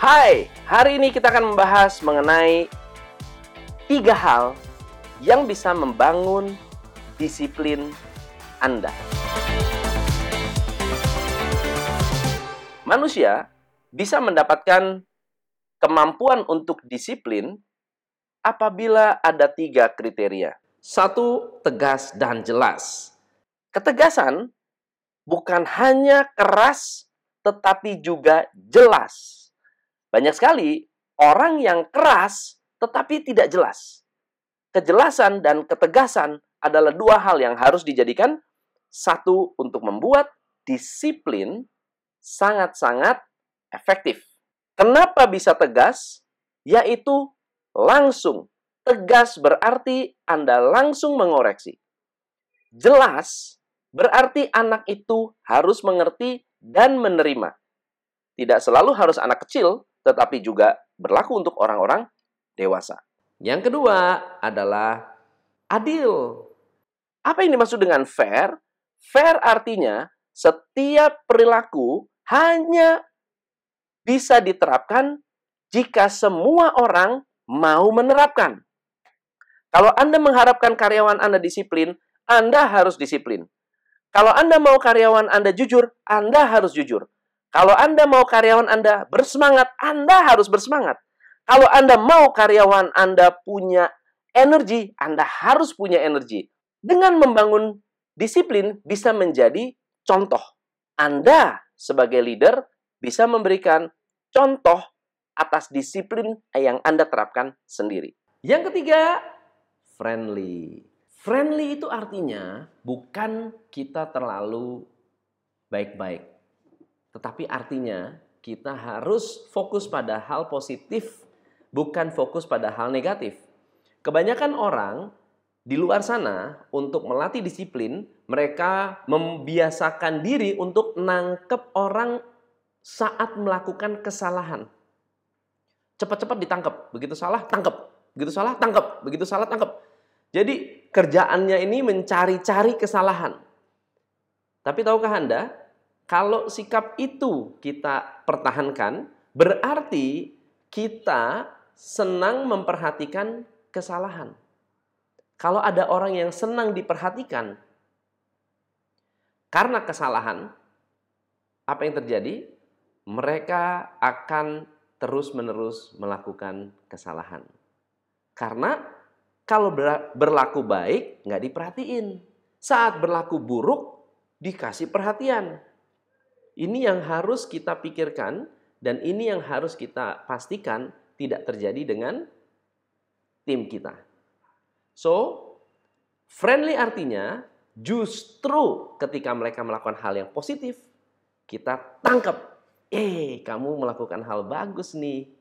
Hai, hari ini kita akan membahas mengenai tiga hal yang bisa membangun disiplin Anda. Manusia bisa mendapatkan kemampuan untuk disiplin apabila ada tiga kriteria. Satu, tegas dan jelas. Ketegasan bukan hanya keras, tetapi juga jelas. Banyak sekali orang yang keras tetapi tidak jelas. Kejelasan dan ketegasan adalah dua hal yang harus dijadikan satu untuk membuat disiplin sangat-sangat efektif. Kenapa bisa tegas? Yaitu langsung. Tegas berarti Anda langsung mengoreksi. Jelas berarti anak itu harus mengerti dan menerima. Tidak selalu harus anak kecil, tetapi juga berlaku untuk orang-orang dewasa. Yang kedua adalah adil. Apa yang dimaksud dengan fair? Fair artinya setiap perilaku hanya bisa diterapkan jika semua orang mau menerapkan. Kalau Anda mengharapkan karyawan Anda disiplin, Anda harus disiplin. Kalau Anda mau karyawan Anda jujur, Anda harus jujur. Kalau Anda mau karyawan Anda bersemangat, Anda harus bersemangat. Kalau Anda mau karyawan Anda punya energi, Anda harus punya energi. Dengan membangun disiplin bisa menjadi contoh. Anda sebagai leader bisa memberikan contoh atas disiplin yang Anda terapkan sendiri. Yang ketiga, friendly. Friendly itu artinya bukan kita terlalu baik-baik tetapi artinya kita harus fokus pada hal positif, bukan fokus pada hal negatif. Kebanyakan orang di luar sana untuk melatih disiplin, mereka membiasakan diri untuk nangkep orang saat melakukan kesalahan. Cepat-cepat ditangkap, begitu salah tangkap, begitu salah tangkap, begitu salah tangkap. Jadi kerjaannya ini mencari-cari kesalahan. Tapi tahukah Anda, kalau sikap itu kita pertahankan, berarti kita senang memperhatikan kesalahan. Kalau ada orang yang senang diperhatikan karena kesalahan, apa yang terjadi? Mereka akan terus-menerus melakukan kesalahan. Karena kalau berlaku baik, nggak diperhatiin. Saat berlaku buruk, dikasih perhatian. Ini yang harus kita pikirkan dan ini yang harus kita pastikan tidak terjadi dengan tim kita. So, friendly artinya justru ketika mereka melakukan hal yang positif, kita tangkap. Eh, kamu melakukan hal bagus nih.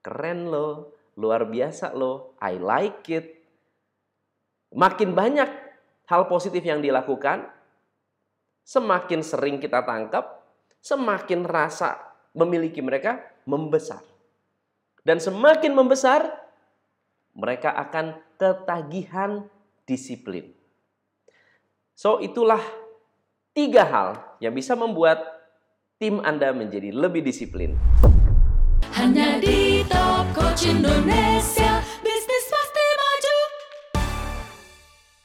Keren loh, luar biasa loh, I like it. Makin banyak hal positif yang dilakukan, semakin sering kita tangkap, semakin rasa memiliki mereka membesar. Dan semakin membesar, mereka akan ketagihan disiplin. So, itulah tiga hal yang bisa membuat tim Anda menjadi lebih disiplin. Hanya di.